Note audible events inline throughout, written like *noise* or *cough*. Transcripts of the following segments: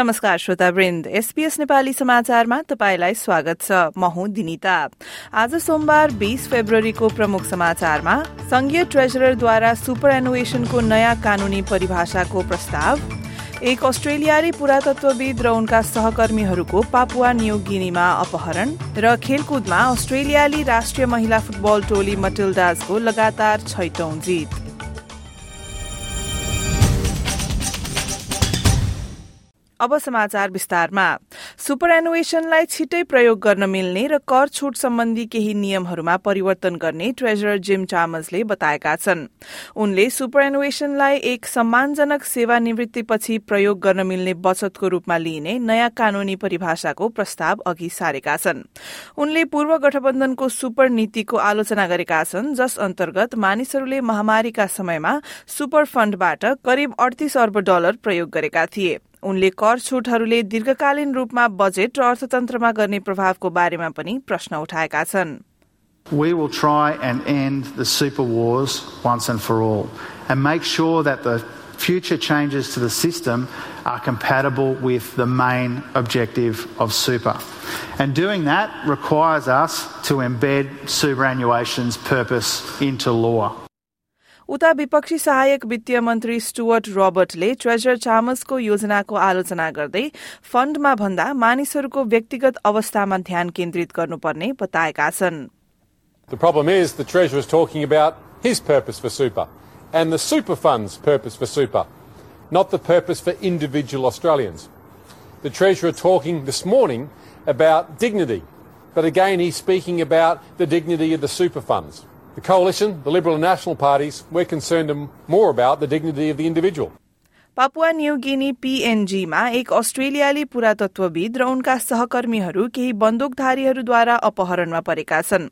नमस्कार श्रोता वृन्द एसपीएस नेपाली समाचारमा तपाईँलाई स्वागत छ। म हुँ दिनिता। आज सोमबार बीस फेब्रुअरीको प्रमुख समाचारमा संघीय ट्रेजररद्वारा सुपर एनुएशनको नयाँ कानूनी परिभाषाको प्रस्ताव। एक अस्ट्रेलियाली पुरातत्वविद र उनका सहकर्मीहरूको पापुवा न्यू गिनीमा अपहरण र खेलकुदमा अस्ट्रेलियाली राष्ट्रिय महिला फुटबल टोली मटिल्डाजको लगातार छैटौं जित। अब समाचार विस्तारमा। सुपर एनुएशनलाई छिटै प्रयोग गर्न मिल्ने र कर छूट सम्बन्धी केही नियमहरूमा परिवर्तन गर्ने ट्रेजरर जिम चामसले बताएका छन्। उनले सुपर एनुएशनलाई एक सम्मानजनक सेवानिवृत्तिपछि प्रयोग गर्न मिल्ने बचतको रूपमा लिइने नयाँ कानूनी परिभाषाको प्रस्ताव अघि सारेका छन्। उनले पूर्व गठबन्धनको सुपर नीतिको आलोचना गरेका छन् जस अन्तर्गत मानिसहरूले महामारीका समयमा सुपर फण्डबाट करिब अडतिस अर्ब डलर प्रयोग गरेका थिए। उनले कर छूटहरूले दीर्घकालीन रूपमा बजेट र अर्थतन्त्रमा गर्ने प्रभावको बारेमा पनि प्रश्न उठाएका छन् We will try and end the super wars once and for all and make sure that the future changes to the system are compatible with the main objective of super. And doing that requires us to embed superannuation's purpose into law. उता विपक्षी सहायक वित्तीय मन्त्री Stuart रोबर्टले treasure चामसको योजनाको आलोचना गर्दै फण्डमा भन्दा मानिसहरूको व्यक्तिगत अवस्थामा ध्यान केन्द्रित गर्नुपर्ने बताएका छन् The problem is the Treasurer is talking about his purpose for super and the super fund's purpose for super, not the purpose for individual Australians. The Treasurer talking this morning about dignity, but again he's speaking about the dignity of the super funds. The Coalition, the Liberal and National parties, we're concerned more about the dignity of the individual. Papua New Guinea पीएनजीमा एक अस्ट्रेलियाली पुरातत्वविद र उनका सहकर्मीहरू केही बन्दुकधारीहरूद्वारा अपहरणमा परेका छन्।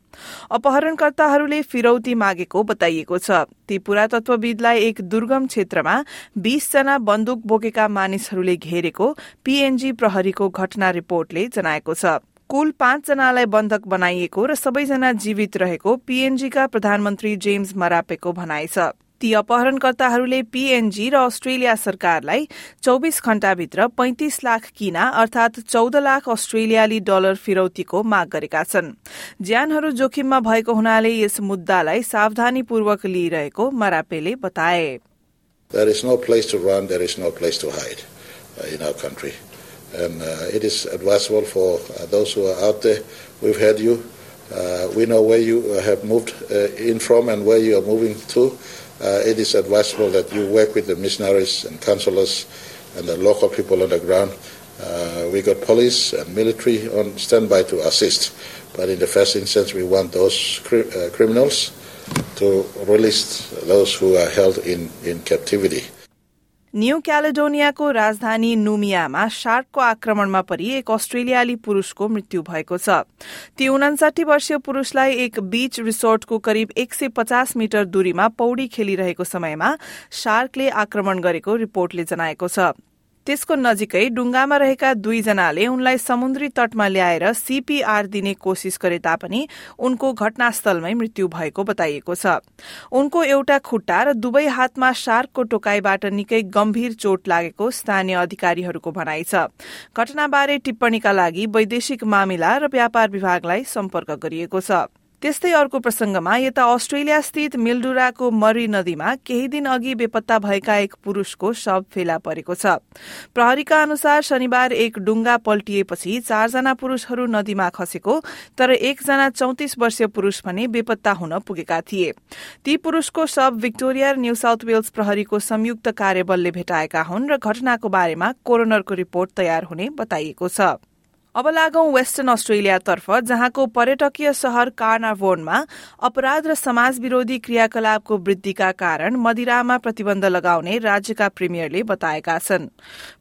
अपहरणकर्ताहरूले फिरौती मागेको बताइएको छ। ती पुरातत्वविदलाई एक दुर्गम क्षेत्रमा बीसजना बन्दुक बोकेका मानिसहरूले घेरेको पीएनजी प्रहरीको घटना रिपोर्टले जनाएको छ। कुल पाँचजनालाई बन्धक बनाइएको र सबैजना जीवित रहेको पीएनजीका प्रधानमन्त्री जेम्स मरापेको भनाइ छ। ती अपहरणकर्ताहरूले पीएनजी र अस्ट्रेलिया सरकारलाई चौबिस घण्टाभित्र पैंतिस लाख किना अर्थात चौध लाख अस्ट्रेलियाली डलर फिरौतीको माग गरेका छन्। ज्यानहरू जोखिममा भएको हुनाले यस मुद्दालाई सावधानीपूर्वक लिइरहेको मरापेले बताए। There is no place to run, there is no place to hide in our country. And uh, it is advisable for uh, those who are out there. We've heard you. Uh, we know where you have moved in from and where you are moving to. It is advisable that you work with the missionaries and counselors and the local people on the ground. Uh, we got police and military on standby to assist. But in the first instance, we want those cri- uh, criminals to release those who are held in, in captivity. New क्यालेडोनियाको राजधानी नुमियामा शार्कको आक्रमणमा परि एक अस्ट्रेलियाली पुरूषको मृत्यु भएको छ। ती उनासाठी वर्षीय पुरूषलाई एक बीच रिसोर्टको करिब एक सय पचास मिटर दूरीमा पौडी खेलिरहेको समयमा शार्कले आक्रमण गरेको रिपोर्टले जनाएको छ। त्यसको नजिकै डुङ्गामा रहेका दुईजनाले उनलाई समुद्री तटमा ल्याएर सीपीआर दिने कोशिश गरे तापनि उनको घटनास्थलमै मृत्यु भएको बताइएको छ। उनको एउटा खुट्टा र दुवै हातमा शार्कको टोकाईबाट निकै गम्भीर चोट लागेको स्थानीय अधिकारीहरूको भनाइ छ। घटनाबारे टिप्पणीका लागि वैदेशिक मामिला र व्यापार विभागलाई सम्पर्क गरिएको छ। त्यस्तै अर्को प्रसंगमा यता अस्ट्रेलिया स्थित मिल्डुराको मरी नदीमा केही दिन अघि बेपत्ता भएका एक पुरूषको शव फेला परेको छ। प्रहरीका अनुसार शनिबार एक डुङ्गा पल्टिएपछि चारजना पुरूषहरू नदीमा खसेको तर एकजना चौतिस वर्षीय पुरूष भने बेपत्ता हुन पुगेका थिए। ती पुरूषको शव विक्टोरिया र न्यू साउथ वेल्स प्रहरीको संयुक्त कार्यबलले भेटाएका हुन् र घटनाको बारेमा कोरोनरको रिपोर्ट तयार हुने बताइएको छ। अब लागौं वेस्टर्न अस्ट्रेलियातर्फ जहाँको पर्यटकीय शहर कार्नाभोनमा अपराध र समाज विरोधी क्रियाकलापको वृद्धिका कारण मदिरामा प्रतिबन्ध लगाउने राज्यका प्रिमियरले बताएका छन्।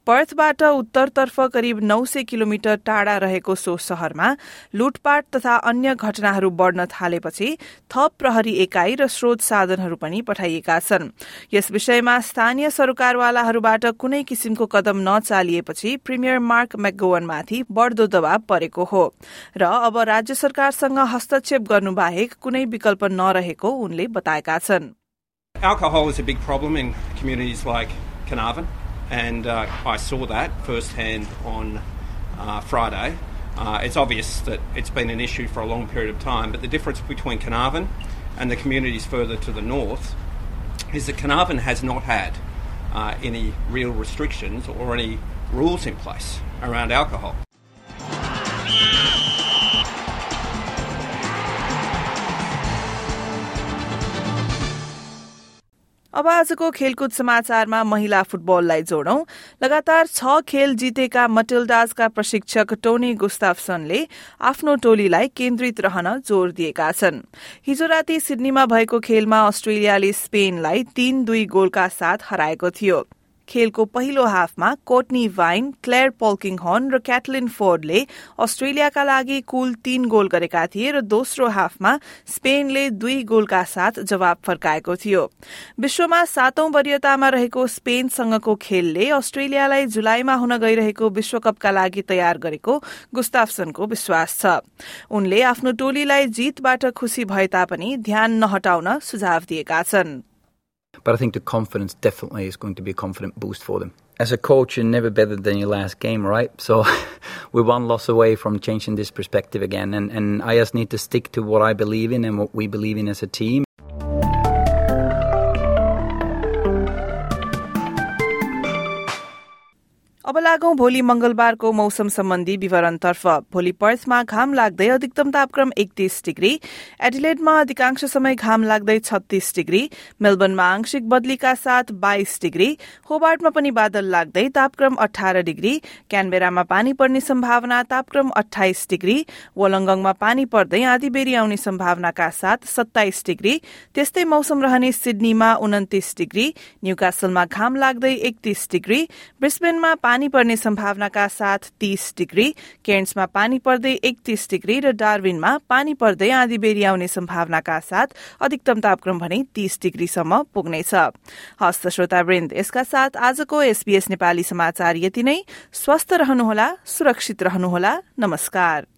पर्थबाट उत्तरतर्फ करिब नौ सय किलोमिटर टाढा रहेको सो शहरमा लुटपाट तथा अन्य घटनाहरू बढ़न थालेपछि थप प्रहरी एकाई र स्रोत साधनहरू पनि पठाइएका छन्। यस विषयमा स्थानीय सरकारवालाहरूबाट कुनै किसिमको कदम नचालिएपछि प्रिमियर मार्क मैगोवनमाथि बढ़दो दबाव परेको हो र अब राज्य सरकारसँग हस्तक्षेप गर्नु बाहेक कुनै विकल्प नरहेको उनले बताएका छन् Alcohol is a big problem in communities like Carnarvon, and uh, I saw that firsthand on uh, Friday. Uh, it's obvious that it's been an issue for a long period of time, but the difference between Carnarvon and the communities further to the north is that Carnarvon has not had uh, any real restrictions or any rules in place around alcohol. अब आजको खेलकुद समाचारमा महिला फुटबललाई जोडौं। लगातार छ खेल जितेका मटिल्डाजका प्रशिक्षक टोनी गुस्ताफसनले आफ्नो टोलीलाई केन्द्रित रहन जोड़ दिएका छन्। हिजो राति सिडनीमा भएको खेलमा अस्ट्रेलियाले स्पेनलाई तीन दुई गोलका साथ हराएको थियो। खेलको पहिलो हाफमा कोटनी वाइन क्लेयर पोल्किङहन र क्याटलिन फोर्डले अस्ट्रेलियाका लागि कुल तीन गोल गरेका थिए र दोस्रो हाफमा स्पेनले दुई गोलका साथ जवाब फर्काएको थियो। विश्वमा सातौं वरियतामा रहेको स्पेनसँगको खेलले अस्ट्रेलियालाई जुलाईमा हुन गइरहेको विश्वकपका लागि तयार गरेको गुस्ताफसनको विश्वास छ। उनले आफ्नो टोलीलाई जीतबाट खुशी भए तापनि ध्यान नहटाउन सुझाव दिएका छन्। But I think the confidence definitely is going to be a confident boost for them. As a coach, you're never better than your last game, right? So *laughs* we're one loss away from changing this perspective again. And, and I just need to stick to what I believe in and what we believe in as a team. अब लागौं भोलि मंगलबारको मौसम सम्बन्धी विवरणतर्फ। भोलि पर्थमा घाम लाग्दै अधिकतम तापक्रम एकतीस डिग्री। एडिलेडमा अधिकांश समय घाम लाग्दै छत्तीस डिग्री। मेलबर्नमा आंशिक बदलीका साथ बाइस डिग्री। होबार्टमा पनि बादल लाग्दै तापक्रम अठार डिग्री। क्यानबेरामा पानी पर्ने सम्भावना तापक्रम अठाइस डिग्री। वलंगङमा पानी पर्दै आधी बेरी आउने सम्भावनाका साथ सत्ताइस डिग्री। त्यस्तै मौसम रहने सिडनीमा उन्तिस डिग्री। न्यूकासलमा घाम लाग्दै एकतीस डिग्री। ब्रिस्बेनमा पानी पर्ने सम्भावनाका साथ तीस डिग्री केन्समा पानी पर्दै एकतीस डिग्री र डार्विनमा पानी पर्दै आधी बेरी आउने सम्भावनाका साथ अधिकतम तापक्रम भने तीस डिग्रीसम्म पुग्नेछ। हस्त श्रोतावृन्द यसका साथ आजको एसबीएस नेपाली समाचार यति नै। स्वस्थ रहनुहोला सुरक्षित रहनुहोला। नमस्कार।